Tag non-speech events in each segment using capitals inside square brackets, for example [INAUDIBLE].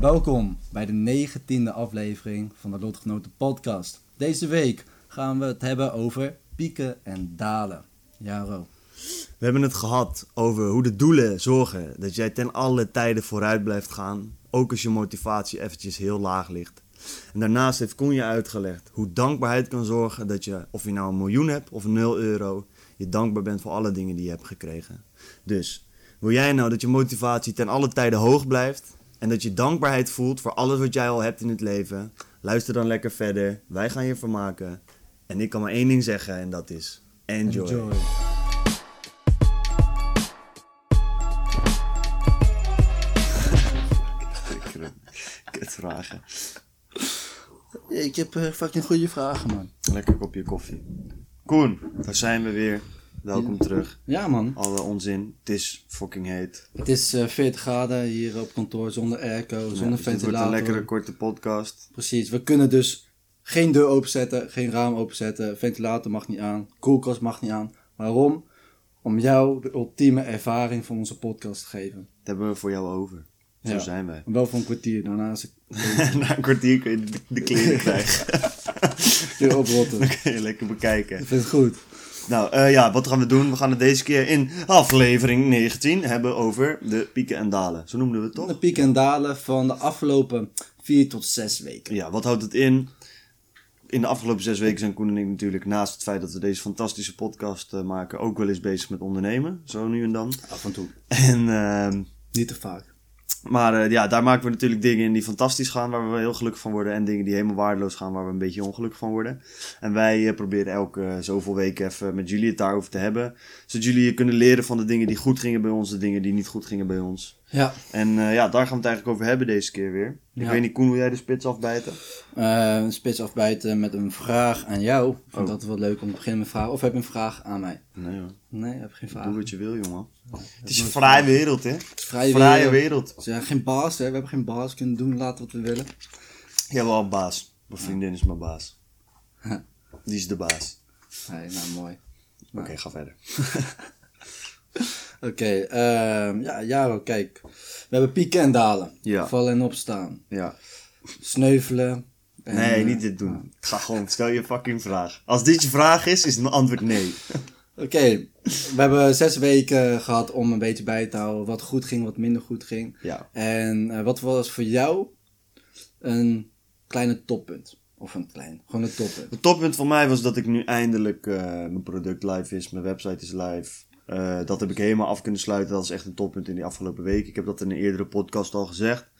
Welkom bij de negentiende aflevering van de Lotgenoten podcast. Deze week gaan we het hebben over pieken en dalen. Jaro. We hebben het gehad over hoe de doelen zorgen dat jij ten alle tijden vooruit blijft gaan, ook als je motivatie eventjes heel laag ligt. En daarnaast heeft Koen je uitgelegd hoe dankbaarheid kan zorgen dat je, of je nou een miljoen hebt of 0 euro, je dankbaar bent voor alle dingen die je hebt gekregen. Dus, wil jij nou dat je motivatie ten alle tijden hoog blijft en dat je dankbaarheid voelt voor alles wat jij al hebt in het leven? Luister dan lekker verder, wij gaan je vermaken. En ik kan maar één ding zeggen en dat is enjoy. Enjoy. [LAUGHS] Kutvragen. Ik heb eh, fucking goede vragen, man. Lekker kopje koffie. Koen, daar zijn we weer. Welkom terug. Ja, man. Alle onzin. Het is fucking heet. Het is eh 40 graden hier op kantoor zonder airco, Ja, zonder dus dit wordt ventilator. een lekkere korte podcast. Precies, we kunnen dus geen deur openzetten, geen raam openzetten, ventilator mag niet aan, koelkast mag niet aan. Waarom? Om jou de ultieme ervaring van onze podcast te geven. Dat hebben we voor jou over. Zo Ja. zijn wij. Wel voor een kwartier, daarna is het [LAUGHS] Na een kwartier kun je de, de kleren [LAUGHS] krijgen. weer oprotten. Dan kun je lekker bekijken. Ik vind het goed. Nou eh, ja, wat gaan we doen? We gaan het deze keer in aflevering 19 hebben over de pieken en dalen. Zo noemden we het toch? De pieken en dalen van de afgelopen vier tot zes weken. Ja, wat houdt het in? In de afgelopen zes weken zijn Koen en ik natuurlijk naast het feit dat we deze fantastische podcast eh, maken ook wel eens bezig met ondernemen. Zo nu en dan. Af en toe. En ehm, Niet te vaak. Maar eh, ja, daar maken we natuurlijk dingen in die fantastisch gaan, waar we heel gelukkig van worden. En dingen die helemaal waardeloos gaan, waar we een beetje ongelukkig van worden. En wij eh, proberen elke eh, zoveel weken even met jullie het daarover te hebben. Zodat jullie kunnen leren van de dingen die goed gingen bij ons, de dingen die niet goed gingen bij ons. Ja. En eh, ja, daar gaan we het eigenlijk over hebben deze keer weer. Ik Ja. weet niet, Koen, wil jij de spits afbijten? Eh, een spits afbijten met een vraag aan jou. Ik vind Oh. dat wel leuk om te beginnen met vragen. Of heb je een vraag aan mij? Nee hoor, Nee, ik heb geen vraag. doe wat je wil, jongen. Het is een vrije wereld, hè? Vrije weer. wereld. Ze zijn geen baas, hè. We hebben geen baas. We kunnen doen laten wat we willen. Jij wel een baas. Mijn vriendin is mijn baas. [LAUGHS] Die is de baas. Nee, nou mooi. Oké, ga verder. [LAUGHS] Oké, ehm, ja, Jaro, kijk. We hebben pieken en dalen. Ja. Vallen en opstaan. Ja. Sneuvelen. En, Nee, eh, niet dit doen. Ga gewoon, stel je fucking vraag. Als dit je vraag is, is mijn antwoord nee. [LAUGHS] Oké, we hebben zes weken gehad om een beetje bij te houden wat goed ging, wat minder goed ging. Ja. En eh, wat was voor jou een kleine toppunt? Of een klein, gewoon een toppunt. Het toppunt voor mij was dat ik nu eindelijk eh, mijn product live is, mijn website is live. Eh, dat heb ik helemaal af kunnen sluiten. Dat is echt een toppunt in die afgelopen week. Ik heb dat in een eerdere podcast al gezegd.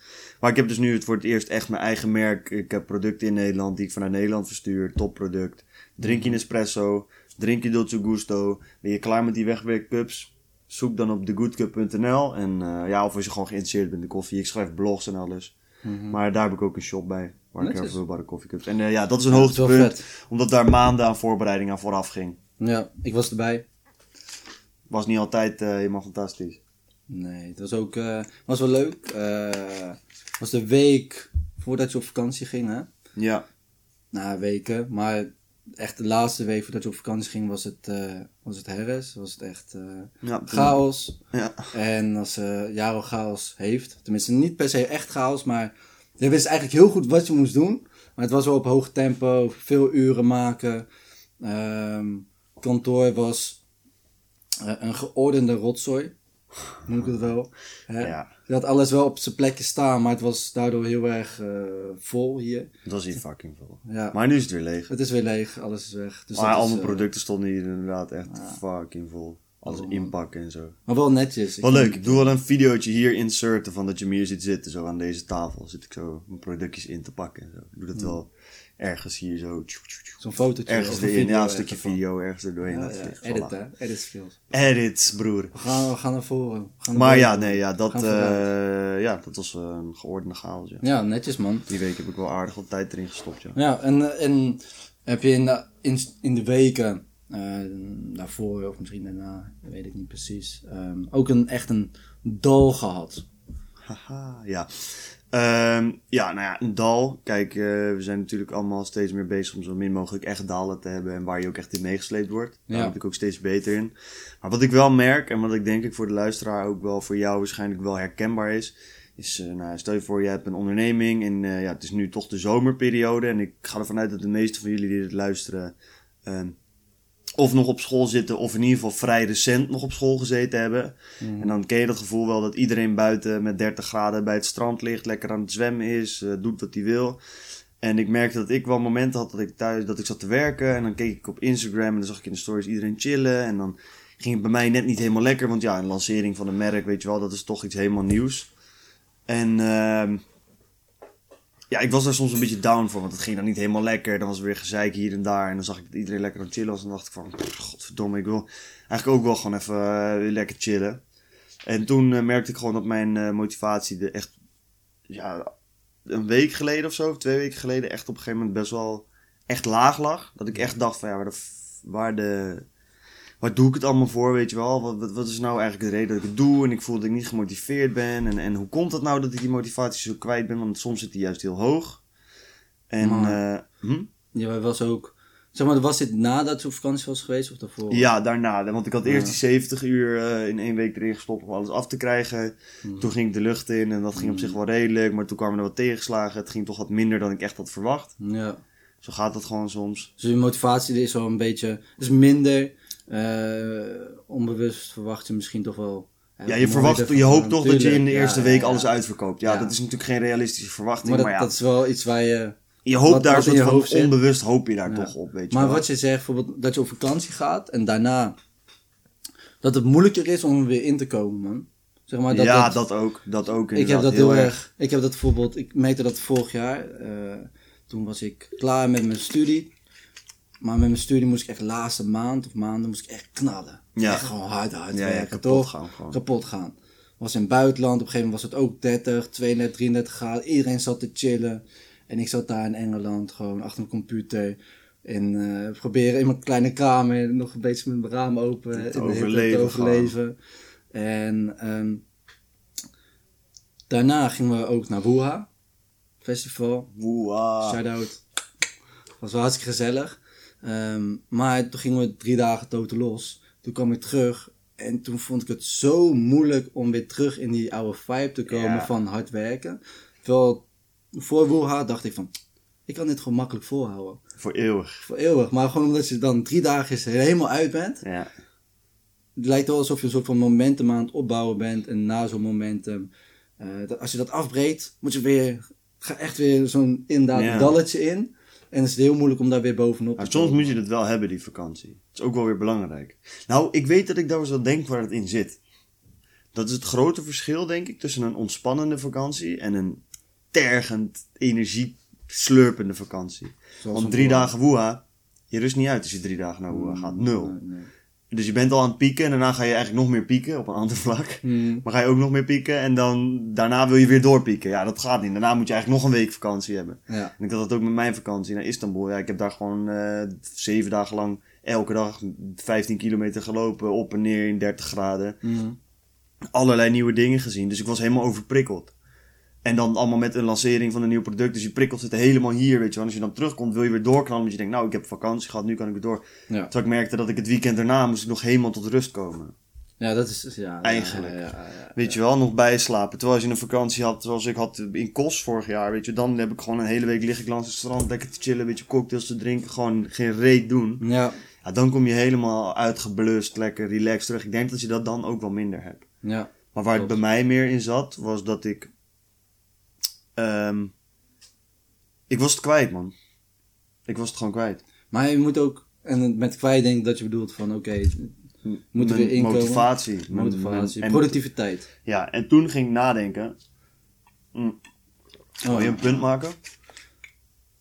Maar ik heb dus nu het voor het eerst echt mijn eigen merk. Ik heb producten in Nederland die ik vanuit Nederland verstuur. Topproduct. Drink je Nespresso. Drink je Dolce Gusto. Ben je klaar met die wegwerkcups? Zoek dan op thegoodcup.nl. En eh, ja, of als je gewoon geïnteresseerd bent in koffie. Ik schrijf blogs en alles. Maar daar heb ik ook een shop bij. Waar ik Netjes. vervulbare koffiecups. En eh, ja, dat is een hoogtepunt. Omdat daar maanden aan voorbereiding aan vooraf ging. Ja, ik was erbij. Was niet altijd eh, helemaal fantastisch. Nee, het was ook, eh, was wel leuk. Eh, Het was de week voordat je op vakantie ging, hè? Ja. Na weken, maar echt de laatste week voordat je op vakantie ging was het, eh was het herres. Was het echt ja chaos. Ja. En als eh Jaro chaos heeft, tenminste niet per se echt chaos, maar je wist eigenlijk heel goed wat je moest doen. Maar het was wel op hoog tempo, veel uren maken. Ehm, kantoor was eh, een geordende rotzooi, noem ik het wel. Hè? Ja. Je had alles wel op zijn plekje staan, maar het was daardoor heel erg eh, vol hier. Dat was hier fucking veel. Ja. Maar nu is het weer leeg. Het is weer leeg, alles is weg. Dus maar al mijn eh, producten stonden hier inderdaad echt fucking vol. Alles Oh. inpakken en zo. Maar wel netjes. Wel leuk, ik doe wel een videootje hier inserten van dat je me hier zit zitten, zo aan deze tafel. Zit ik zo mijn productjes in te pakken en zo. Ik doe dat wel ergens hier zo. Zo'n fotootje. Ergens of een ja, een stukje ervan. video ergens. Ja, ja, ik wel edit hè, edit skills. Edits, broer. We gaan, we gaan naar voren. Gaan Maar ja, nee, ja, dat, eh, ja, dat was eh, een geordende chaos. Ja. Ja, netjes man. Die week heb ik wel aardig wat tijd erin gestopt, ja. Ja, en, eh, en heb je in de, in, in de weken eh, daarvoor of misschien daarna, weet ik niet precies, ehm, ook een, echt een dal gehad. Haha, ja. Ehm, ja, nou ja, een dal. Kijk, eh, we zijn natuurlijk allemaal steeds meer bezig om zo min mogelijk echt dalen te hebben en waar je ook echt in meegesleept wordt. Daar Ja. word ik ook steeds beter in. Maar wat ik wel merk, en wat ik denk ik voor de luisteraar ook wel voor jou waarschijnlijk wel herkenbaar is, is, eh, nou, stel je voor, je hebt een onderneming en eh, ja, het is nu toch de zomerperiode en ik ga ervan uit dat de meeste van jullie die dit luisteren ehm, of nog op school zitten of in ieder geval vrij recent nog op school gezeten hebben. En dan ken je dat gevoel wel dat iedereen buiten met 30 graden bij het strand ligt, lekker aan het zwemmen is, eh, doet wat hij wil. En ik merkte dat ik wel momenten had dat ik thuis dat ik zat te werken en dan keek ik op Instagram en dan zag ik in de stories iedereen chillen en dan ging het bij mij net niet helemaal lekker, want ja, een lancering van een merk, weet je wel, dat is toch iets helemaal nieuws. En ehm, ja, ik was daar soms een beetje down voor, want het ging dan niet helemaal lekker. Dan was er weer gezeik hier en daar. En dan zag ik dat iedereen lekker aan het chillen was. En dan dacht ik van, godverdomme, ik wil eigenlijk ook wel gewoon even weer lekker chillen. En toen eh, merkte ik gewoon dat mijn eh, motivatie er echt, ja, een week geleden of zo, of twee weken geleden, echt op een gegeven moment best wel echt laag lag. Dat ik echt dacht van, ja, waar de, waar de, waar doe ik het allemaal voor, weet je wel? Wat, wat, wat is nou eigenlijk de reden dat ik het doe? En ik voel dat ik niet gemotiveerd ben. En, en hoe komt het nou dat ik die motivatie zo kwijt ben? Want soms zit die juist heel hoog. En, eh, hm? Ja, was ook, zeg maar, was dit nadat je op vakantie was geweest of daarvoor? Ja, daarna. Want ik had eerst Ja. die 70 uur eh, in één week erin gestopt om alles af te krijgen. Hmm. Toen ging ik de lucht in en dat ging op zich wel redelijk. Maar toen kwamen er wat tegenslagen. Het ging toch wat minder dan ik echt had verwacht. Ja. Zo gaat dat gewoon soms. Dus je motivatie is wel een beetje, is minder, onbewust verwacht je misschien toch wel. Ja, je, verwacht, je hoopt toch dat je in de eerste week alles uit. uitverkoopt. Ja, dat is natuurlijk geen realistische verwachting. Maar Maar, dat, ja, dat is wel iets waar je. je hoopt wat- daar wat in je hoofd onbewust hoop je daar toch op, weet je Maar wat je zegt, bijvoorbeeld dat je op vakantie gaat en daarna dat het moeilijker is om er weer in te komen, man. Zeg maar dat, ja, dat- dat ook. Dat ook ik heb dat heel erg. Ik heb dat bijvoorbeeld, ik merkte dat vorig jaar. eh, toen was ik klaar met mijn studie. Maar met mijn studie moest ik echt de laatste maand of maanden moest ik echt knallen. Ja. Echt gewoon hard, hard Ja, ja, werken, kapot toch? gaan gewoon. Kapot gaan. Was in het buitenland, op een gegeven moment was het ook 30, 32, 33 graden. Iedereen zat te chillen. En ik zat daar in Engeland, gewoon achter mijn computer. En eh, proberen in mijn kleine kamer nog een beetje met mijn raam open. Hitte overleven overleven. En ehm, daarna gingen we ook naar Wuha Festival. Woeha. Shout-out. Was wel hartstikke gezellig. Ehm, maar toen gingen we drie dagen toten los. Toen kwam ik terug. En toen vond ik het zo moeilijk om weer terug in die oude vibe te komen Ja. van hard werken. Terwijl voor Wuha dacht ik van... Ik kan dit gewoon makkelijk volhouden. Voor eeuwig. Voor eeuwig. Maar gewoon omdat je dan drie dagen helemaal uit bent. Ja. Het lijkt wel alsof je een soort van momentum aan het opbouwen bent. En na zo'n momentum, eh, dat, als je dat afbreekt, moet je weer, ga echt weer zo'n inderdaad Ja. dalletje in. En dan is het heel moeilijk om daar weer bovenop Maar te soms komen. moet je het wel hebben, die vakantie. Dat is ook wel weer belangrijk. Nou, ik weet dat ik daar eens wel denk waar het in zit. Dat is het grote verschil, denk ik, tussen een ontspannende vakantie en een tergend, energieslurpende vakantie. Zoals Want drie dagen woeha, je rust niet uit als je drie dagen naar woeha gaat. Nul. Nee, nee. Dus je bent al aan het pieken en daarna ga je eigenlijk nog meer pieken op een ander [LAUGHS] vlak. Hmm. Maar ga je ook nog meer pieken en dan daarna wil je weer doorpieken. Ja, dat gaat niet. Daarna moet je eigenlijk nog een week vakantie hebben. Ja. En ik had dat ook met mijn vakantie naar Istanbul. Ja, ik heb daar gewoon eh, zeven dagen lang elke dag 15 kilometer gelopen, op en neer in 30 graden. Hmm. Allerlei nieuwe dingen gezien. Dus ik was helemaal overprikkeld. En dan allemaal met een lancering van een nieuw product. Dus je prikkelt zit helemaal hier, weet je wel. En als je dan terugkomt, wil je weer doorknallen. Want je denkt, nou, ik heb vakantie gehad, nu kan ik weer door. Ja. Terwijl ik merkte dat ik het weekend daarna moest ik nog helemaal tot rust komen. ja, dat is... Ja, Eigenlijk. Ja. Weet je wel, nog bijslapen. Terwijl als je een vakantie had, zoals ik had in Kos vorig jaar, weet je, dan heb ik gewoon een hele week lig ik langs het strand, lekker te chillen, een beetje cocktails te drinken, gewoon geen reet doen. Ja, Ja, dan kom je helemaal uitgeblust, lekker relaxed terug. Ik denk dat je dat dan ook wel minder hebt. ja. Maar waar het bij mij meer in zat, was dat ik. Ehm, ik was het kwijt, man. Ik was het gewoon kwijt. Maar je moet ook... En met kwijt denk ik dat je bedoelt van, oké... Moet er weer inkomen. motivatie. Motivatie, en- productiviteit. Ja, en toen ging ik nadenken. Mm. Wil je een punt maken?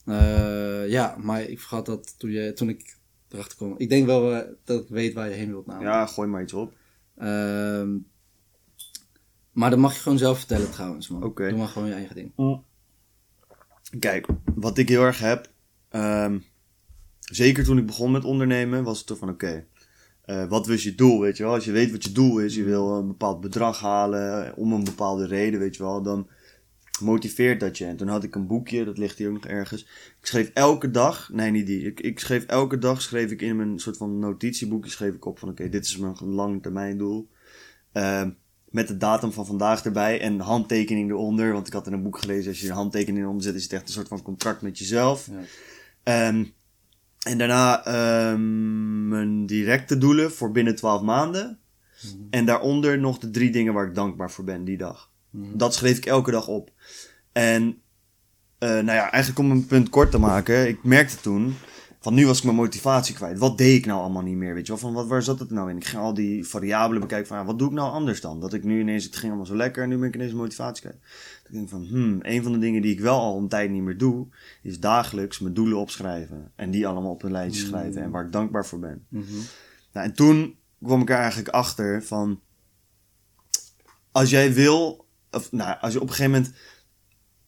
Eh, ja, maar ik vergat dat toen, je, toen ik erachter kwam. Ik denk wel eh, dat ik weet waar je heen wilt namelijk. Ja, gooi maar iets op. Ehm, maar dat mag je gewoon zelf vertellen trouwens, man. Oké. Doe maar gewoon je eigen ding. Kijk, wat ik heel erg heb, ehm, zeker toen ik begon met ondernemen, was het toch van oké, eh, wat was je doel, weet je wel? Als je weet wat je doel is, je wil een bepaald bedrag halen eh, om een bepaalde reden, weet je wel, dan motiveert dat je. En toen had ik een boekje, dat ligt hier ook nog ergens. Ik schreef elke dag, nee niet die, ik, ik schreef elke dag, schreef ik in mijn soort van notitieboekje, schreef ik op van oké, dit is mijn lange termijn doel. Met de datum van vandaag erbij en handtekening eronder. Want ik had in een boek gelezen, als je je handtekening eronder zet, is het echt een soort van contract met jezelf. Ja. Ehm, en daarna ehm, mijn directe doelen voor binnen 12 maanden. En daaronder nog de drie dingen waar ik dankbaar voor ben die dag. Dat schreef ik elke dag op. En eh, nou ja, eigenlijk om een punt kort te maken, ik merkte toen, van nu was ik mijn motivatie kwijt. Wat deed ik nou allemaal niet meer, weet je wel? Van wat, waar zat het nou in? Ik ging al die variabelen bekijken van, ja, wat doe ik nou anders dan? Dat ik nu ineens, het ging allemaal zo lekker en nu ben ik ineens motivatie kwijt. Ik denk van, hmm, een van de dingen die ik wel al een tijd niet meer doe, is dagelijks mijn doelen opschrijven. En die allemaal op een lijstje schrijven en waar ik dankbaar voor ben. Mhm. Nou, en toen kwam ik er eigenlijk achter van. Als jij wil. Of, nou, als je op een gegeven moment.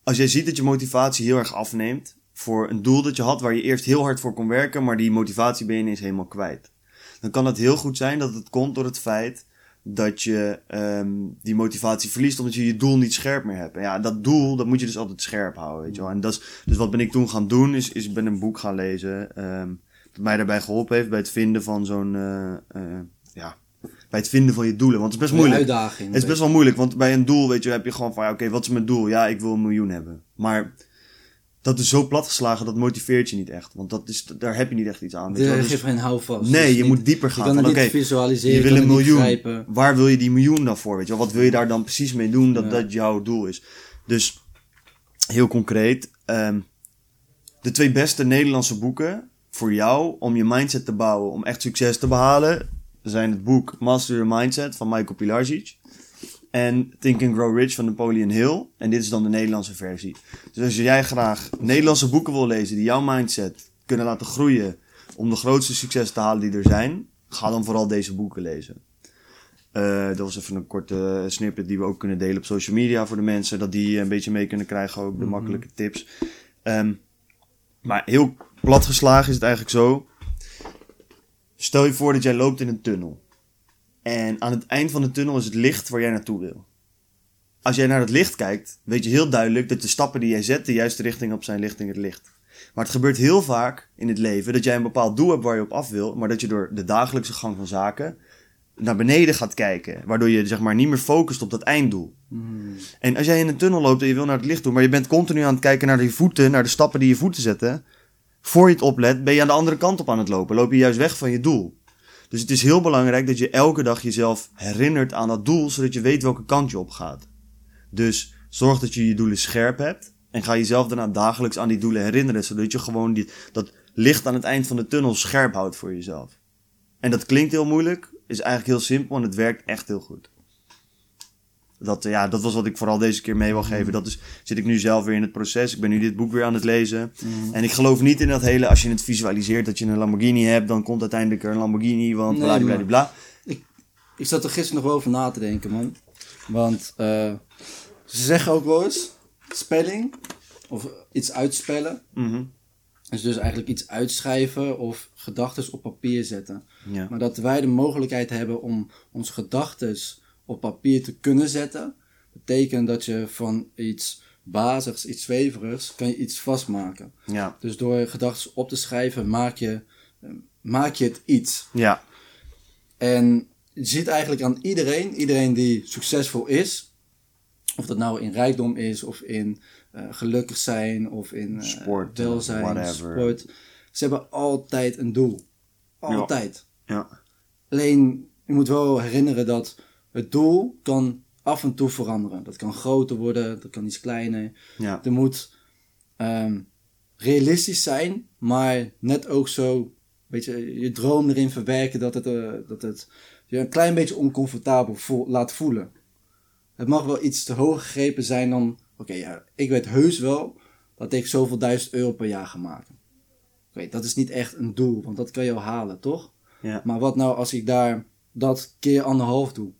Als jij ziet dat je motivatie heel erg afneemt. Voor een doel dat je had waar je eerst heel hard voor kon werken. Maar die motivatie ben je ineens helemaal kwijt. Dan kan het heel goed zijn dat het komt door het feit. Dat je ehm, die motivatie verliest omdat je je doel niet scherp meer hebt. En ja, dat doel, dat moet je dus altijd scherp houden, weet je wel. En dat is, dus wat ben ik toen gaan doen, is, is ik ben een boek gaan lezen. ehm, dat mij daarbij geholpen heeft bij het vinden van zo'n, eh, eh, ja, bij het vinden van je doelen. Want het is best moeilijk. uitdaging. Het is best wel moeilijk, want bij een doel, weet je, heb je gewoon van, ja, oké, wat is mijn doel? Ja, ik wil een miljoen hebben. Maar dat is zo platgeslagen, dat motiveert je niet echt. Want dat is, daar heb je niet echt iets aan. Weet je Dus- geef geen houvast. nee, Dus je niet- moet dieper Je gaan. kan Van, het visualiseren. je wil een miljoen. Waar wil je die miljoen dan voor? Weet je wel? Wat wil je daar dan precies mee doen dat Ja. dat jouw doel is? Dus heel concreet. ehm, de twee beste Nederlandse boeken voor jou om je mindset te bouwen, om echt succes te behalen, zijn het boek Master Your Mindset van Michael Pilarczyk en Think and Grow Rich van Napoleon Hill. En dit is dan de Nederlandse versie. Dus als jij graag Nederlandse boeken wil lezen die jouw mindset kunnen laten groeien om de grootste succes te halen die er zijn, ga dan vooral deze boeken lezen. Eh, dat was even een korte snippet die we ook kunnen delen op social media voor de mensen, dat die een beetje mee kunnen krijgen, ook de makkelijke tips. Ehm, maar heel plat geslagen is het eigenlijk zo. Stel je voor dat jij loopt in een tunnel. En aan het eind van de tunnel is het licht waar jij naartoe wil. Als jij naar het licht kijkt, weet je heel duidelijk dat de stappen die jij zet de juiste richting op zijn richting het licht. Maar het gebeurt heel vaak in het leven dat jij een bepaald doel hebt waar je op af wil, maar dat je door de dagelijkse gang van zaken naar beneden gaat kijken. Waardoor je zeg maar niet meer focust op dat einddoel. En als jij in een tunnel loopt en je wil naar het licht toe, maar je bent continu aan het kijken naar je voeten, naar de stappen die je voeten zetten. Voor je het oplet, ben je aan de andere kant op aan het lopen. Loop je juist weg van je doel. Dus het is heel belangrijk dat je elke dag jezelf herinnert aan dat doel, zodat je weet welke kant je op gaat. Dus zorg dat je je doelen scherp hebt. En ga jezelf daarna dagelijks aan die doelen herinneren, zodat je gewoon die, dat licht aan het eind van de tunnel scherp houdt voor jezelf. En dat klinkt heel moeilijk, is eigenlijk heel simpel en het werkt echt heel goed. Dat, ja, dat was wat ik vooral deze keer mee wil geven. Dat is, zit ik nu zelf weer in het proces. Ik ben nu dit boek weer aan het lezen. En ik geloof niet in dat hele, als je het visualiseert dat je een Lamborghini hebt, dan komt uiteindelijk er een Lamborghini, want Nee, bla bla bla. Ik zat er gisteren nog wel over na te denken, man. Want eh, ze zeggen ook wel eens: spelling of iets uitspellen. Mhm. is dus eigenlijk iets uitschrijven of gedachten op papier zetten. Ja. Maar dat wij de mogelijkheid hebben om onze gedachten op papier te kunnen zetten, betekent dat je van iets bazigs, iets zweverigs, kan je iets vastmaken. Ja. Dus door gedachten op te schrijven maak je, eh, maak je het iets. Ja. En je ziet eigenlijk aan iedereen, iedereen die succesvol is, of dat nou in rijkdom is, of in eh, gelukkig zijn, of in eh, Sport, welzijn, whatever. sport. Ze hebben altijd een doel. Altijd. Ja. Alleen, je moet wel herinneren dat het doel kan af en toe veranderen. Dat kan groter worden, dat kan iets kleiner. Ja. Er moet ehm, realistisch zijn, maar net ook zo beetje je droom erin verwerken dat het, eh, dat het je een klein beetje oncomfortabel laat voelen. Het mag wel iets te hoog gegrepen zijn dan, oké, ja, ik weet heus wel dat ik zoveel duizend euro per jaar ga maken. Oké, dat is niet echt een doel, want dat kan je al halen, toch? Ja. Maar wat nou als ik daar dat keer anderhalf doe?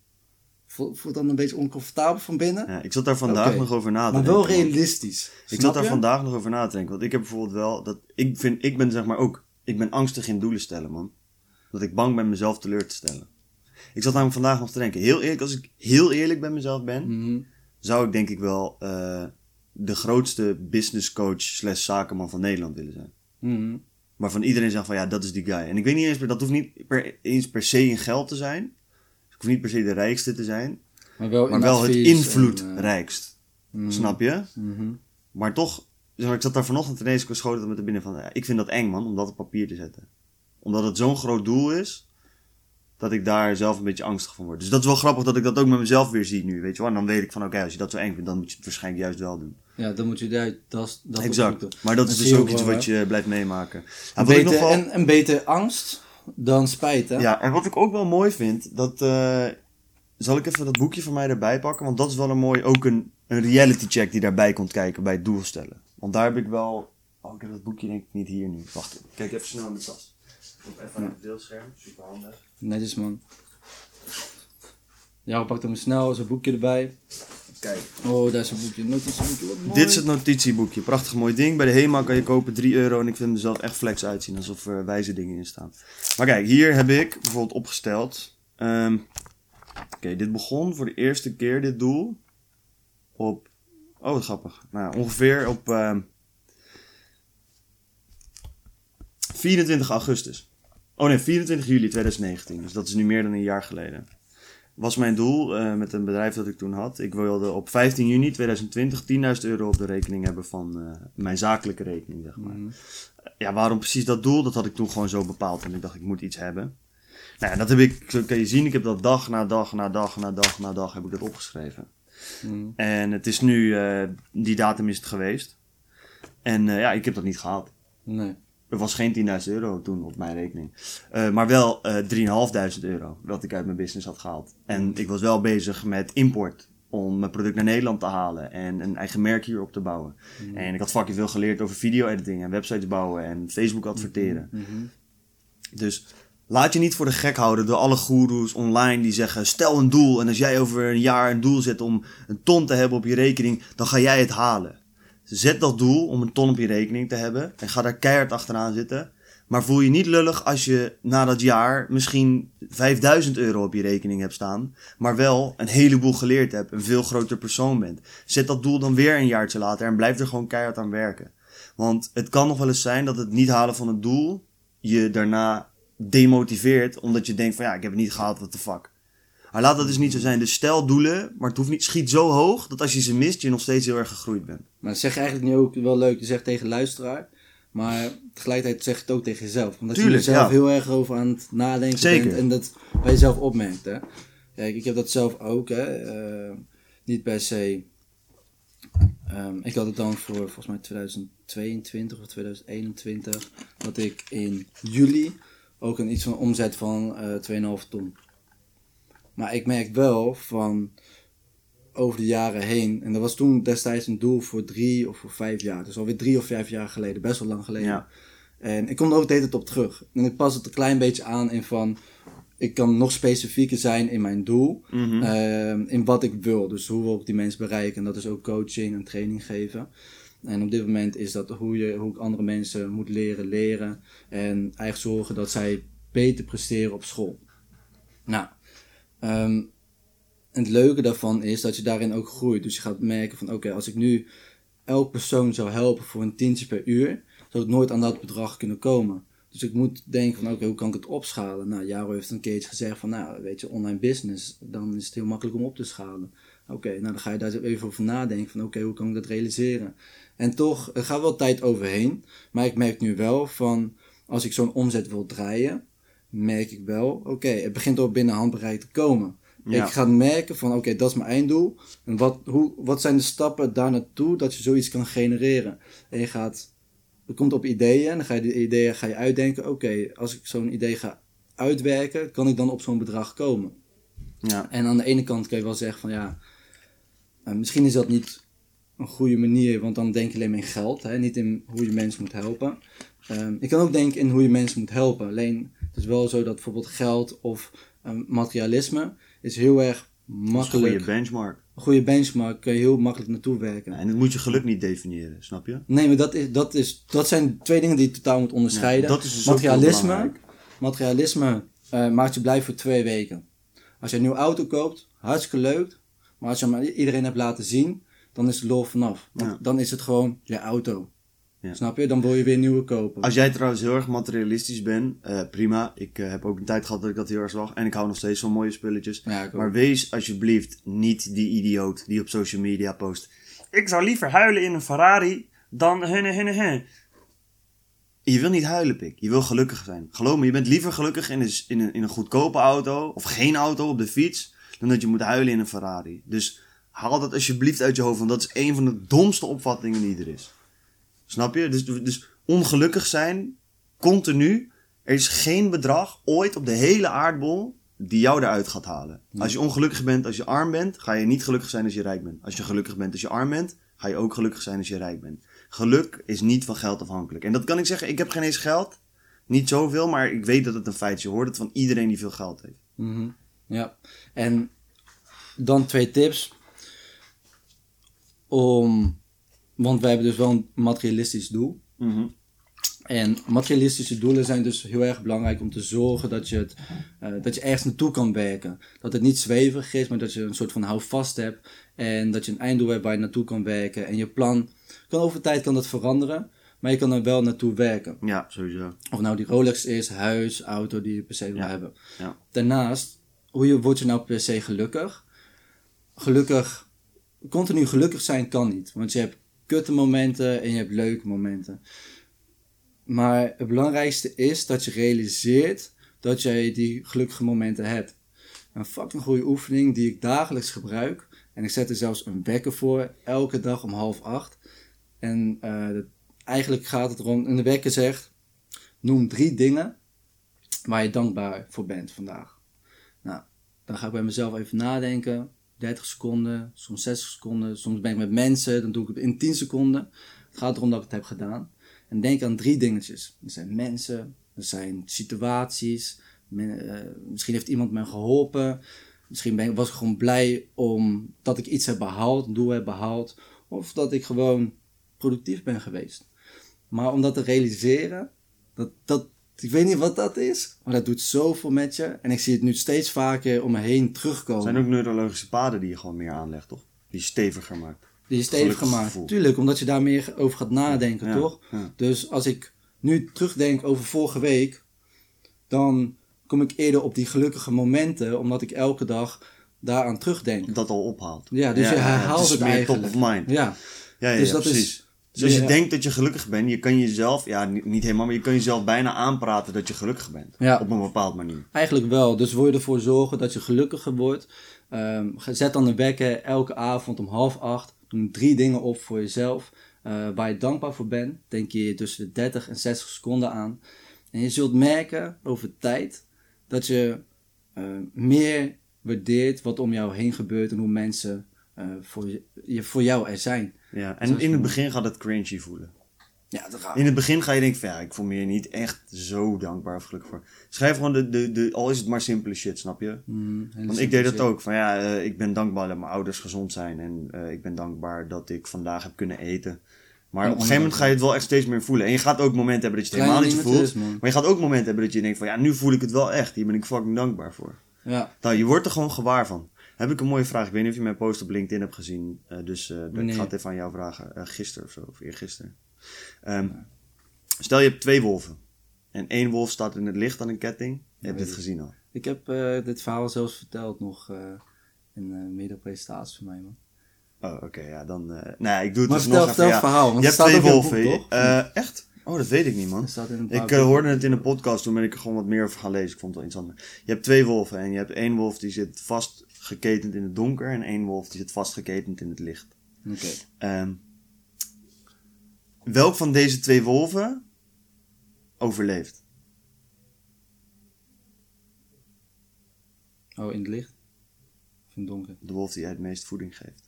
Voelt dan een beetje oncomfortabel van binnen? Ja, ik zat daar vandaag nog over na te maar denken. wel man. realistisch. Ik zat daar je? vandaag nog over na te denken. Want ik heb bijvoorbeeld wel dat ik vind, ik ben zeg maar ook, ik ben angstig in doelen stellen, man. Dat ik bang ben mezelf teleur te stellen. Ik zat namelijk vandaag nog te denken. Heel eerlijk, als ik heel eerlijk bij mezelf ben, Mhm. zou ik denk ik wel eh, de grootste business coach slash zakenman van Nederland willen zijn. Mhm. Waarvan iedereen zegt van ja, dat is die guy. En ik weet niet eens, dat hoeft niet per, eens per se in geld te zijn. Ik hoef niet per se de rijkste te zijn. Maar wel, Maar in wel het en, eh, invloedrijkst. mhm. Snap je? Mhm. Maar toch, ik zat daar vanochtend ineens, het met de binnen van, ja, ik vind dat eng man, om dat op papier te zetten. Omdat het zo'n groot doel is, dat ik daar zelf een beetje angstig van word. Dus dat is wel grappig dat ik dat ook met mezelf weer zie nu, weet je wel. En dan weet ik van, oké, als je dat zo eng vindt, dan moet je het waarschijnlijk juist wel doen. Ja, dan moet je daar dat, dat exact. Maar dat is dus ook iets wat je blijft meemaken. Wat ik beter, nog wel- en, en beter angst dan spijt, hè? Ja, en wat ik ook wel mooi vind, dat eh, zal ik even dat boekje van mij erbij pakken, want dat is wel een mooi, ook een, een reality check die daarbij komt kijken bij het doelstellen. Want daar heb ik wel, oh ik heb dat boekje denk ik niet hier nu. Wacht, ik kijk even snel in de tas. Even aan het beeldscherm, super handig. Netjes, man. Ja, we pakken hem snel, zijn boekje erbij. Kijk, Oh, daar is een boekje, notitieboekje, wat mooi. dit is het notitieboekje, prachtig mooi ding. Bij de HEMA kan je kopen 3 euro en ik vind hem er zelf echt flex uitzien, alsof er wijze dingen in staan. Maar kijk, hier heb ik bijvoorbeeld opgesteld. ehm, Oké, dit begon voor de eerste keer, dit doel. Op. Oh, wat grappig. Nou, ongeveer op. ehm 24 augustus. Oh nee, 24 juli 2019. Dus dat is nu meer dan een jaar geleden. Was mijn doel eh, met een bedrijf dat ik toen had. Ik wilde op 15 juni 2020 10.000 euro op de rekening hebben van eh, mijn zakelijke rekening, zeg maar. Mhm. Ja, waarom precies dat doel? Dat had ik toen gewoon zo bepaald. En ik dacht, ik moet iets hebben. Nou, ja, dat heb ik, zo kan je zien, ik heb dat dag na dag na dag na dag na dag heb ik dat opgeschreven. Mhm. En het is nu, eh, die datum is het geweest. En ja, ik heb dat niet gehaald. Nee. Er was geen 10.000 euro toen op mijn rekening. Eh, maar wel eh 3.500 euro, wat ik uit mijn business had gehaald. En ik was wel bezig met import. Om mijn product naar Nederland te halen en een eigen merk hier op te bouwen. En ik had fucking veel geleerd over video-editing en websites bouwen en Facebook adverteren. Mhm. Dus laat je niet voor de gek houden door alle goeroes online die zeggen: stel een doel. En als jij over een jaar een doel zet om een ton te hebben op je rekening, dan ga jij het halen. Zet dat doel om een ton op je rekening te hebben en ga daar keihard achteraan zitten. Maar voel je niet lullig als je na dat jaar misschien 5000 euro op je rekening hebt staan, maar wel een heleboel geleerd hebt, een veel groter persoon bent. Zet dat doel dan weer een jaartje later en blijf er gewoon keihard aan werken. Want het kan nog wel eens zijn dat het niet halen van het doel je daarna demotiveert, omdat je denkt van ja, ik heb het niet gehaald, what the fuck. Maar laat dat dus niet zo zijn. Dus stel doelen, maar het hoeft niet, schiet zo hoog dat als je ze mist, je nog steeds heel erg gegroeid bent. Maar dat zeg je eigenlijk nu ook wel leuk. Je zegt tegen luisteraar. Maar tegelijkertijd zeg je het ook tegen jezelf. Omdat Tuurlijk, je er zelf ja. heel erg over aan het nadenken Zeker. bent. En dat bij jezelf opmerkt. Hè? Kijk, ik heb dat zelf ook. Hè? eh, niet per se. Ehm, ik had het dan voor volgens mij 2022 of 2021. Dat ik in juli ook een iets van omzet van eh 2,5 ton. Maar ik merk wel van over de jaren heen. En dat was toen destijds een doel voor drie of voor vijf jaar. Dus alweer drie of vijf jaar geleden. Best wel lang geleden. Ja. En ik kom er ook de hele tijd op terug. En ik pas het een klein beetje aan in van... Ik kan nog specifieker zijn in mijn doel. Mhm. ehm, in wat ik wil. Dus hoe wil ik die mensen bereiken. En dat is ook coaching en training geven. En op dit moment is dat hoe, je, hoe ik andere mensen moet leren leren. En eigenlijk zorgen dat zij beter presteren op school. Nou, ehm, en het leuke daarvan is dat je daarin ook groeit. Dus je gaat merken van oké, als ik nu elk persoon zou helpen voor een tientje per uur, zou ik nooit aan dat bedrag kunnen komen. Dus ik moet denken van oké, hoe kan ik het opschalen? Nou, Jaro heeft een keertje gezegd van nou, weet je, online business, dan is het heel makkelijk om op te schalen. Oké, nou dan ga je daar even over nadenken van oké, hoe kan ik dat realiseren? En toch, er gaat wel tijd overheen, maar ik merk nu wel van als ik zo'n omzet wil draaien, merk ik wel, oké, het begint ook binnen handbereik te komen. Ja. Ik ga merken van, oké, dat is mijn einddoel. En wat, hoe, wat zijn de stappen daar naartoe dat je zoiets kan genereren? En je gaat je komt op ideeën en dan ga je die ideeën ga je uitdenken. Oké, als ik zo'n idee ga uitwerken, kan ik dan op zo'n bedrag komen? Ja. En aan de ene kant kan je wel zeggen van ja, eh, misschien is dat niet een goede manier, want dan denk je alleen maar in geld, hè, niet in hoe je mensen moet helpen. Ehm je kan ook denken in hoe je mensen moet helpen. Alleen het is wel zo dat bijvoorbeeld geld of ehm, materialisme is heel erg is een makkelijk. goede benchmark. Een goede benchmark kun je heel makkelijk naartoe werken. En dat moet je geluk niet definiëren, snap je? Nee, maar dat, is, dat, is, dat zijn twee dingen die je totaal moet onderscheiden. Ja, dat is dus materialisme materialisme eh, maakt je blij voor twee weken. Als je een nieuwe auto koopt, hartstikke leuk. Maar als je hem iedereen hebt laten zien, dan is de lol vanaf. Want Ja. dan is het gewoon je auto. Ja. Snap je? Dan wil je weer nieuwe kopen. Als jij trouwens heel erg materialistisch bent, eh, prima. Ik eh, heb ook een tijd gehad dat ik dat heel erg zag. En ik hou nog steeds van mooie spulletjes. Ja. Maar wees alsjeblieft niet die idioot die op social media post. Ik zou liever huilen in een Ferrari dan hunne hunne hun. Je wil niet huilen, pik. Je wil gelukkig zijn. Geloof me, je bent liever gelukkig in een, in, een, in een goedkope auto of geen auto op de fiets dan dat je moet huilen in een Ferrari. Dus haal dat alsjeblieft uit je hoofd, want dat is een van de domste opvattingen die er is. Snap je? Dus, dus ongelukkig zijn, continu. Er is geen bedrag ooit op de hele aardbol die jou eruit gaat halen. Als je ongelukkig bent als je arm bent, ga je niet gelukkig zijn als je rijk bent. Als je gelukkig bent als je arm bent, ga je ook gelukkig zijn als je rijk bent. Geluk is niet van geld afhankelijk. En dat kan ik zeggen, ik heb geen eens geld. Niet zoveel, maar ik weet dat het een feit is. Je hoort het van iedereen die veel geld heeft. Mhm. Ja. En dan twee tips. Om, want wij hebben dus wel een materialistisch doel. En materialistische doelen zijn dus heel erg belangrijk om te zorgen dat je, het, eh, dat je ergens naartoe kan werken. Dat het niet zweverig is, maar dat je een soort van houvast hebt. En dat je een einddoel hebt waar je naartoe kan werken. En je plan, kan over tijd kan dat veranderen, maar je kan er wel naartoe werken. Ja, sowieso. Of nou die Rolex is, huis, auto die je per se wil Ja. hebben. Ja. Daarnaast, hoe je, word je nou per se gelukkig? Gelukkig, continu gelukkig zijn kan niet. Want je hebt kutte momenten en je hebt leuke momenten. Maar het belangrijkste is dat je realiseert dat jij die gelukkige momenten hebt. Een fucking goede oefening die ik dagelijks gebruik. En ik zet er zelfs een wekker voor, elke dag om half acht. En eh, eigenlijk gaat het erom, en de wekker zegt, noem drie dingen waar je dankbaar voor bent vandaag. Nou, dan ga ik bij mezelf even nadenken. 30 seconden, soms 60 seconden. Soms ben ik met mensen, dan doe ik het in 10 seconden. Het gaat erom dat ik het heb gedaan. En denk aan drie dingetjes. Er zijn mensen, er zijn situaties. eh, misschien heeft iemand me geholpen. Misschien ben, was ik gewoon blij omdat ik iets heb behaald, een doel heb behaald. Of dat ik gewoon productief ben geweest. Maar om dat te realiseren, dat, dat, ik weet niet wat dat is, maar dat doet zoveel met je. En ik zie het nu steeds vaker om me heen terugkomen. Er zijn ook neurologische paden die je gewoon meer aanlegt, toch? Die je steviger maakt. Die is stevig gelukkig gemaakt. gevoel. Tuurlijk, omdat je daar meer over gaat nadenken, Ja, toch? ja. Dus als ik nu terugdenk over vorige week, dan kom ik eerder op die gelukkige momenten, omdat ik elke dag daaraan terugdenk. Dat al ophaalt. Ja, dus je herhaalt is het meer eigenlijk. top of mind. Ja, Ja, Dus is- precies. Dus als je Ja. denkt dat je gelukkig bent, je kan jezelf, ja, niet, niet helemaal, maar je kan jezelf bijna aanpraten dat je gelukkig bent. Ja. Op een bepaald manier. eigenlijk wel. Dus wil je ervoor zorgen dat je gelukkiger wordt. Ehm, zet dan een wekker elke avond om half acht. Doe drie dingen op voor jezelf. eh, waar je dankbaar voor bent. Denk je tussen de 30 en 60 seconden aan. En je zult merken over tijd dat je eh, meer waardeert wat om jou heen gebeurt en hoe mensen eh, voor, je- voor jou er zijn. Ja. En in het begin gaat het cringy voelen. Ja, dat gaat. In het begin ga je denken van ja, ik voel me hier niet echt zo dankbaar of gelukkig voor. Schrijf gewoon de, de, de, al is het maar simpele shit, snap je? Mm, Want ik deed dat ook. Van ja, eh, ik ben dankbaar dat mijn ouders gezond zijn. En eh, ik ben dankbaar dat ik vandaag heb kunnen eten. Maar op een gegeven moment ga je het wel echt steeds meer voelen. En je gaat ook momenten hebben dat je het helemaal niet voelt. Maar je gaat ook momenten hebben dat je denkt van ja, nu voel ik het wel echt. Hier ben ik fucking dankbaar voor. Ja, Nou, je wordt er gewoon gewaar van. Heb ik een mooie vraag. Ik weet niet of je mijn post op LinkedIn hebt gezien. eh, dus eh, ik Wanneer? ga het even aan jou vragen. Eh gisteren of zo, of eergisteren. Ehm Stel je hebt twee wolven. En één wolf staat in het licht aan een ketting. Je hebt dit gezien al. ik heb dit verhaal zelfs verteld nog in een meerdere presentatie van mij, man. Oh, oké, ja, dan... nou ja, ik doe het Maar dus vertel- nog vertel even. het ja. verhaal, want je hebt twee wolven. boek, echt? Oh, dat weet ik niet, man. Ik hoorde het in een podcast, toen ben ik er gewoon wat meer over gaan lezen. Ik vond het wel interessant. Je hebt twee wolven en je hebt één wolf die zit vastgeketend in het donker... en één wolf die zit vastgeketend in het licht. Oké. Ehm, welk van deze twee wolven overleeft? Oh, in het licht? Of in het donker? De wolf die jij het meest voeding geeft.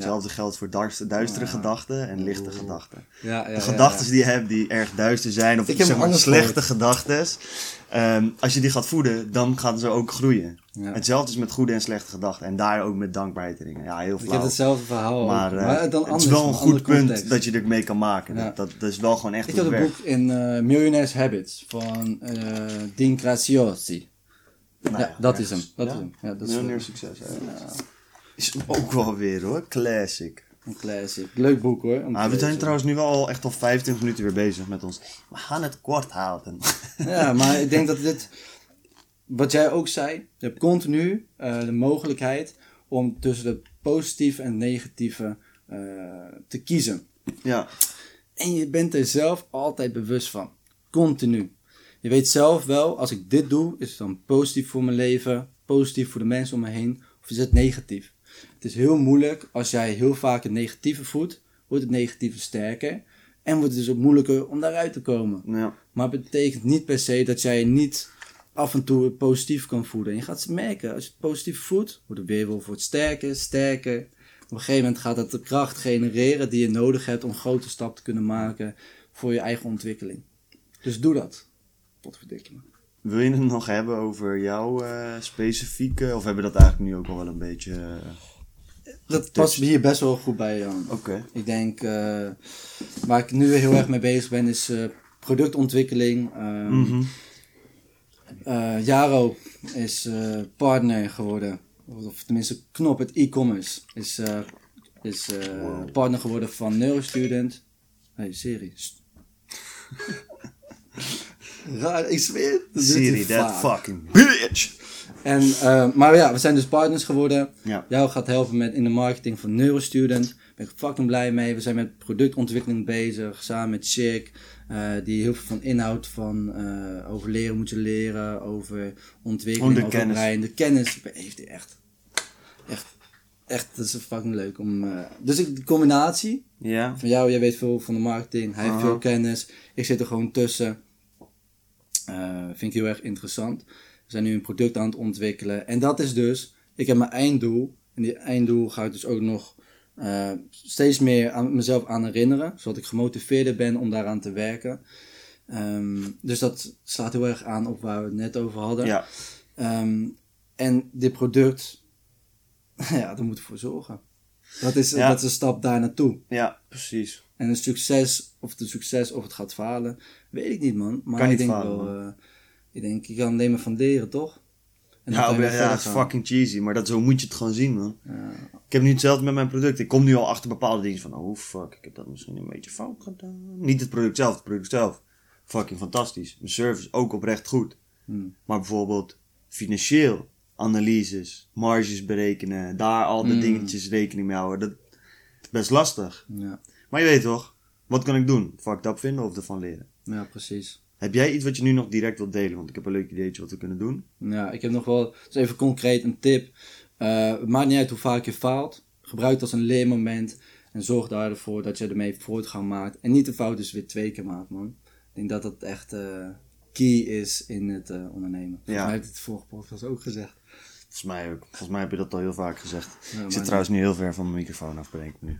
Hetzelfde geldt voor duistere, gedachten en lichte gedachten. De gedachten die je hebt die erg duister zijn, of zeg maar slechte gedachten, ehm, als je die gaat voeden, dan gaan ze ook groeien. Ja. Hetzelfde is met goede en slechte gedachten. En daar ook met dankbaarheid erin. Ja, heel Ik heb flauw. hetzelfde verhaal. Maar, eh, maar dan het anders, is wel een goed punt context. dat je ermee kan maken. Ja. Dat, dat, is wel gewoon echt Ik had een werk. boek in eh Millionaire's Habits van eh Dean Graziosi. Nou ja, dat is hem. Dat is hem. Ja, dat is Miljonair succes. Is hem ook wel weer hoor. Classic. een classic. Leuk boek hoor. Nou, we zijn trouwens nu wel al echt al 25 minuten weer bezig met ons. We gaan het kort houden. Ja, [LAUGHS] maar ik denk dat dit, wat jij ook zei, je hebt continu eh, de mogelijkheid om tussen het positieve en negatieve eh, te kiezen. ja, En je bent er zelf altijd bewust van. Continu. Je weet zelf wel, als ik dit doe, is het dan positief voor mijn leven, positief voor de mensen om me heen, of is het negatief? Het is heel moeilijk als jij heel vaak het negatieve voedt, wordt het negatieve sterker. En wordt het dus ook moeilijker om daaruit te komen. ja. Maar het betekent niet per se dat jij niet af en toe het positief kan voeden. En je gaat ze merken, als je het positief voedt, wordt de weerwolf wordt sterker, sterker. Op een gegeven moment gaat het de kracht genereren die je nodig hebt om grote stappen te kunnen maken voor je eigen ontwikkeling. Dus doe dat. Potverdikke me. Wil je het nog hebben over jouw eh, specifieke, of hebben we dat eigenlijk nu ook al wel een beetje... eh, Dat past hier best wel goed bij, Jan. Oké. Ik denk, eh, waar ik nu heel erg mee bezig ben, is productontwikkeling. Eh, Jaro is partner geworden, of tenminste Knop, het e-commerce, is, is partner geworden van Neurostudent. Hey Siri. Raar, ik zweer. Siri, that fucking bitch! En, eh, maar ja, we zijn dus partners geworden. Ja. Jou gaat helpen met in de marketing van Neurostudent. Daar ben ik fucking blij mee. We zijn met productontwikkeling bezig. Samen met Chick. eh, die heel veel van inhoud van eh, over leren moet je leren. Over ontwikkeling, de over kennis. brein. De kennis heeft hij echt. Echt. Echt, dat is fucking leuk om... dus ik, de combinatie Ja? van jou, jij weet veel van de marketing. Hij heeft veel kennis. Ik zit er gewoon tussen. Eh, vind ik heel erg interessant. We zijn nu een product aan het ontwikkelen. En dat is dus, ik heb mijn einddoel. En die einddoel ga ik dus ook nog eh, steeds meer aan mezelf aan herinneren. Zodat ik gemotiveerder ben om daaraan te werken. Ehm, dus dat slaat heel erg aan op waar we het net over hadden. Ja. Ehm, en dit product, [LAUGHS] ja, daar moeten we voor zorgen. Dat is, Ja. dat is een stap daar naartoe. Ja, precies. En een succes, of het een succes of het gaat falen, weet ik niet man. Maar Kan ik denk falen, wel, eh, ik denk, je kan alleen maar van leren toch? En Ja, ja, het is fucking cheesy, maar dat, zo moet je het gewoon zien, man. Ja. Ik heb nu hetzelfde met mijn product. Ik kom nu al achter bepaalde dingen van, oh fuck, ik heb dat misschien een beetje fout gedaan. Niet het product zelf, het product zelf. Fucking fantastisch. Mijn service ook oprecht goed. Hmm. Maar bijvoorbeeld financieel, analyses, marges berekenen, daar al de Mm. dingetjes rekening mee houden. Dat is best lastig. Ja. Maar je weet toch, wat kan ik doen? Fucked up vinden of ervan leren? ja, precies. Heb jij iets wat je nu nog direct wilt delen? Want ik heb een leuk ideetje wat we kunnen doen. Ja, ik heb nog wel, dus even concreet een tip. Eh, het maakt niet uit hoe vaak je faalt. Gebruik het als een leermoment. En zorg daar ervoor dat je ermee voortgang maakt. En niet de fout dus weer twee keer maakt, man. Ik denk dat dat echt eh, key is in het eh, ondernemen. Volgens Ja. mij heb ik het vorige podcast ook gezegd. Volgens mij ook. Volgens mij heb je dat al heel vaak gezegd. Ja, ik zit trouwens nu heel ver van mijn microfoon af, nu.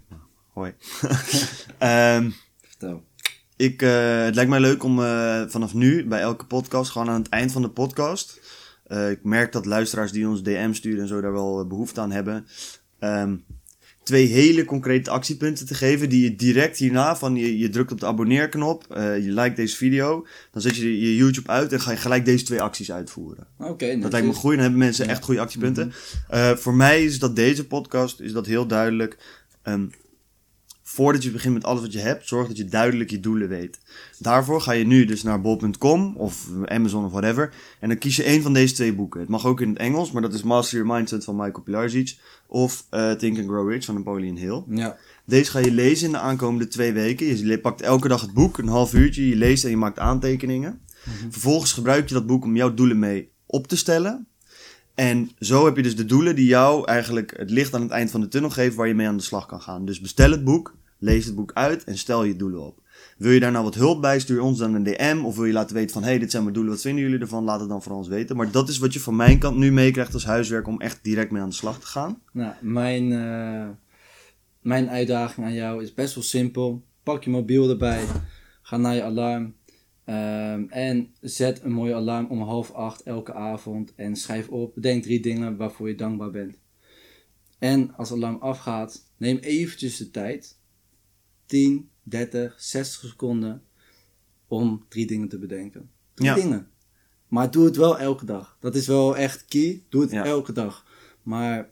Nou, hoi. [LAUGHS] Ehm, Vertel. ik, eh, het lijkt mij leuk om eh, vanaf nu bij elke podcast, gewoon aan het eind van de podcast. eh, ik merk dat luisteraars die ons DM sturen en zo daar wel eh, behoefte aan hebben. ehm, twee hele concrete actiepunten te geven die je direct hierna van je, je drukt op de abonneerknop, je liked deze video, dan zet je je YouTube uit en ga je gelijk deze twee acties uitvoeren. Oké, Dat lijkt me goed. Dan hebben mensen echt goede actiepunten. Eh, voor mij is dat deze podcast is dat heel duidelijk. Ehm, voordat je begint met alles wat je hebt, zorg dat je duidelijk je doelen weet. Daarvoor ga je nu dus naar bol.com of Amazon of whatever. En dan kies je één van deze twee boeken. Het mag ook in het Engels, maar dat is Master Your Mindset van Michael Pilarczyk. Of eh, Think and Grow Rich van Napoleon Hill. Ja, Deze ga je lezen in de aankomende twee weken. Je pakt elke dag het boek, een half uurtje. Je leest en je maakt aantekeningen. Vervolgens gebruik je dat boek om jouw doelen mee op te stellen. En zo heb je dus de doelen die jou eigenlijk het licht aan het eind van de tunnel geven waar je mee aan de slag kan gaan. Dus bestel het boek, Lees het boek uit en stel je doelen op. Wil je daar nou wat hulp bij, stuur ons dan een DM. Of wil je laten weten van, hey, dit zijn mijn doelen, wat vinden jullie ervan? Laat het dan voor ons weten. Maar dat is wat je van mijn kant nu meekrijgt als huiswerk om echt direct mee aan de slag te gaan. Nou, mijn, eh, mijn uitdaging aan jou is best wel simpel. Pak je mobiel erbij, ga naar je alarm ehm, en zet een mooi alarm om half acht elke avond en schrijf op. Bedenk drie dingen waarvoor je dankbaar bent. En als het alarm afgaat, neem eventjes de tijd, 10, 30, 60 seconden, om drie dingen te bedenken. Drie Ja. dingen. Maar doe het wel elke dag. Dat is wel echt key. Doe het Ja. elke dag. Maar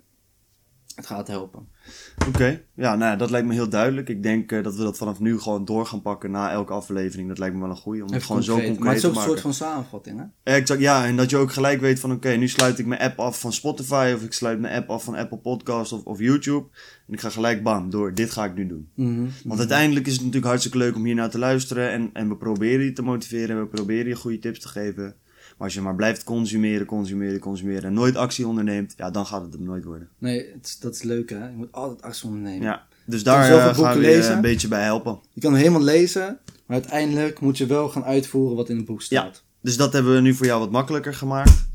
het gaat helpen. Oké, ja, nou dat lijkt me heel duidelijk. Ik denk eh, dat we dat vanaf nu gewoon door gaan pakken na elke aflevering. Dat lijkt me wel een goeie, om het gewoon zo concreet. concreet Maar het is te ook een maken. soort van samenvatting, hè? Exact, ja, en dat je ook gelijk weet van oké, nu sluit ik mijn app af van Spotify of ik sluit mijn app af van Apple Podcast of, of YouTube. En ik ga gelijk bam, door, dit ga ik nu doen. Want uiteindelijk is het natuurlijk hartstikke leuk om hier naar te luisteren en, en we proberen je te motiveren en we proberen je goede tips te geven. Maar als je maar blijft consumeren, consumeren, consumeren en nooit actie onderneemt, ja, dan gaat het hem nooit worden. Nee, het dat is leuk, hè? Je moet altijd actie ondernemen. Ja, dus daar eh, gaan we lezen. een beetje bij helpen. Je kan helemaal lezen, maar uiteindelijk moet je wel gaan uitvoeren wat in het boek staat. Dus dat hebben we nu voor jou wat makkelijker gemaakt.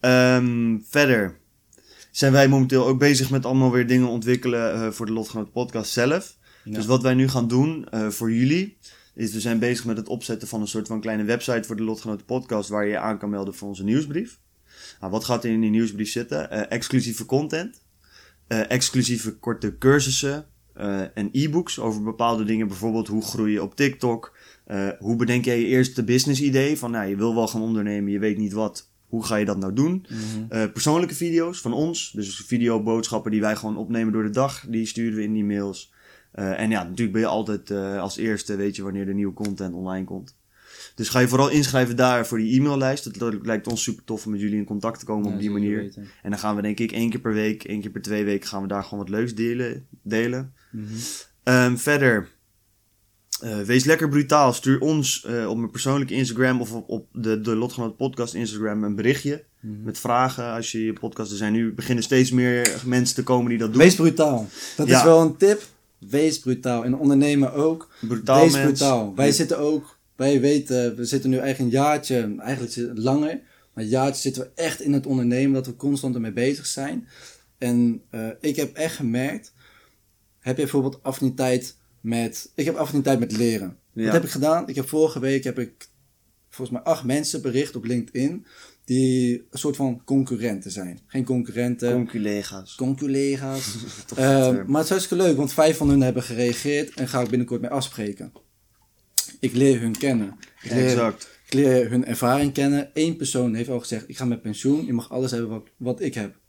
Ehm, verder zijn wij momenteel ook bezig met allemaal weer dingen ontwikkelen eh, voor de Lotgenoot podcast zelf. Ja. Dus wat wij nu gaan doen eh, voor jullie, is we zijn bezig met het opzetten van een soort van kleine website voor de Lotgenoten podcast waar je je aan kan melden voor onze nieuwsbrief. Nou, wat gaat er in die nieuwsbrief zitten? Eh, exclusieve content, eh, exclusieve korte cursussen eh, en e-books over bepaalde dingen. Bijvoorbeeld hoe groei je op TikTok, hoe bedenk jij je eerste business idee? Van nou, je wil wel gaan ondernemen, je weet niet wat. Hoe ga je dat nou doen? Eh, persoonlijke video's van ons. Dus videoboodschappen die wij gewoon opnemen door de dag. Die sturen we in die mails. Eh, en ja, natuurlijk ben je altijd eh, als eerste, weet je, wanneer er nieuwe content online komt. Dus ga je vooral inschrijven daar voor die e-maillijst. Het li- lijkt ons super tof om met jullie in contact te komen Ja, op die manier. En dan gaan we denk ik één keer per week, één keer per twee weken gaan we daar gewoon wat leuks delen. delen. Mhm. Ehm, verder, eh, wees lekker brutaal. Stuur ons op mijn persoonlijke Instagram of op, op de, de Lotgenoot podcast Instagram een berichtje. Mhm. Met vragen als je je podcast... Er zijn nu beginnen steeds meer mensen te komen die dat doen. Wees brutaal. Dat Ja. is wel een tip. Wees brutaal. En ondernemen ook. brutaal Wees mens. brutaal. Wij Ja. zitten ook, wij weten, we zitten nu eigenlijk een jaartje, eigenlijk langer, maar een jaartje zitten we echt in het ondernemen, dat we constant ermee bezig zijn. En eh, ik heb echt gemerkt, heb je bijvoorbeeld affiniteit met, ik heb affiniteit met leren. Ja. Wat heb ik gedaan? Ik heb vorige week, heb ik volgens mij acht mensen bericht op LinkedIn, die een soort van concurrenten zijn. Geen concurrenten. Conculega's. Conculega's. [LAUGHS] Eh, maar het is hartstikke leuk, want vijf van hun hebben gereageerd en ga ik binnenkort mee afspreken. Ik leer hun kennen. Ik leer, Exact. ik leer hun ervaring kennen. Eén persoon heeft al gezegd, ik ga met pensioen, je mag alles hebben wat, wat ik heb.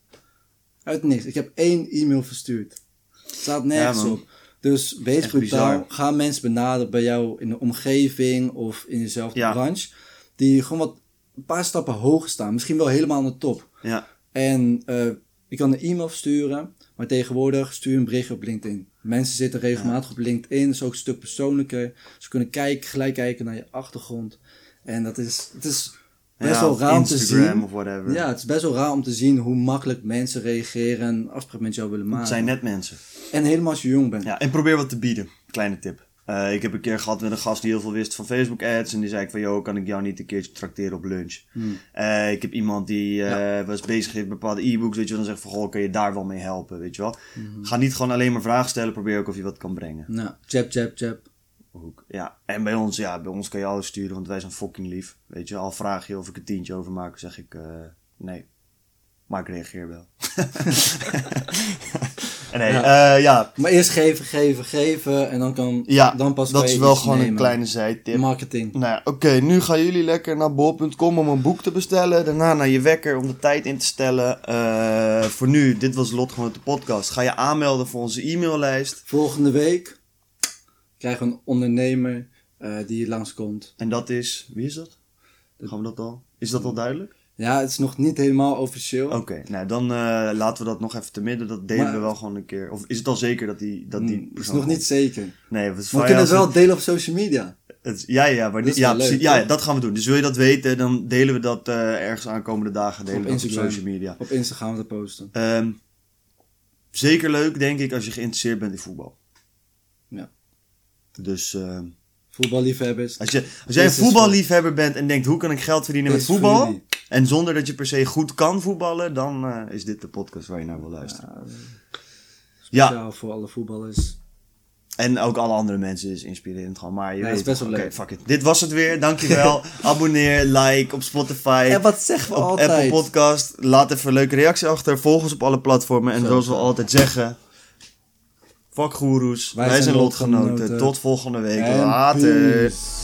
Uit niks. Ik heb één e-mail verstuurd. Staat nergens Ja, op. Dus wees brutaal. Ga mensen benaderen bij jou in de omgeving of in dezelfde Ja. branche. Die gewoon wat een paar stappen hoger staan. Misschien wel helemaal aan de top. Ja. En eh, je kan een e-mail versturen, maar tegenwoordig stuur een bericht op LinkedIn. Mensen zitten regelmatig op LinkedIn, dat is ook een stuk persoonlijker. Ze kunnen kijken, gelijk kijken naar je achtergrond. En dat is, het is best Ja, wel raar om te zien. of whatever. Ja, het is best wel raar om te zien hoe makkelijk mensen reageren en afspraak met jou willen maken. Het zijn net mensen. En helemaal als je jong bent. Ja, en probeer wat te bieden. Kleine tip. Eh, ik heb een keer gehad met een gast die heel veel wist van Facebook ads. En die zei ik van, joh, kan ik jou niet een keertje trakteren op lunch? Hmm. Eh, ik heb iemand die eh, was bezig met bepaalde e-books, weet je wel. Dan zegt van, goh, kan je daar wel mee helpen, weet je wel. Hmm. Ga niet gewoon alleen maar vragen stellen. Probeer ook of je wat kan brengen. Nou, jab, jab, jab. Ook. Ja, en bij ons, ja, bij ons kan je alles sturen, want wij zijn fucking lief. Weet je, al vraag je of ik een tientje overmaak, zeg ik, nee. Maar ik reageer wel. [LAUGHS] [LAUGHS] En nee, Ja. ja. ja, Maar eerst geven, geven, geven en dan kan ja dan pas dat is wel gewoon een kleine zijtip. Marketing. Nou ja, oké, nu gaan jullie lekker naar bol.com om een boek te bestellen. Daarna naar je wekker om de tijd in te stellen. Eh, voor nu, dit was Lot gewoon de podcast. Ga je aanmelden voor onze e-maillijst. Volgende week krijgen we een ondernemer eh, die hier langskomt. En dat is, wie is dat? Gaan we dat al? Is dat al duidelijk? Ja, het is nog niet helemaal officieel. Oké, nou dan eh, laten we dat nog even te midden. Dat delen Maar- we wel gewoon een keer. Of is het al zeker dat die, dat die Mm, het is nog niet zeker. Nee, we kunnen het wel delen op social media. het ja, ja, maar Dat ja, leuk, ja, toch? dat gaan we doen. Dus wil je dat weten, dan delen we dat eh, ergens aankomende dagen. Delen Op dat op Instagram. social media. Op Insta gaan we het posten. Ehm, zeker leuk, denk ik, als je geïnteresseerd bent in voetbal. Ja. Dus eh, Voetballiefhebbers. als, je, als jij een voetballiefhebber bent en denkt hoe kan ik geld verdienen met voetbal. En zonder dat je per se goed kan voetballen, dan eh, is dit de podcast waar je naar wil luisteren. Ja, Speciaal voor alle voetballers. en ook alle andere mensen is inspirerend gewoon. Maar je weet is best wel leuk. fuck it. Dit was het weer, dankjewel. [LAUGHS] Abonneer, like op Spotify. En wat zeggen we op altijd? Apple Podcast. Laat even een leuke reactie achter. Volg ons op alle platformen. En Zo, zoals we altijd zeggen. Fuck goeroes. Wij, zijn lotgenoten. lotgenoten. Tot volgende week. En Later. peace.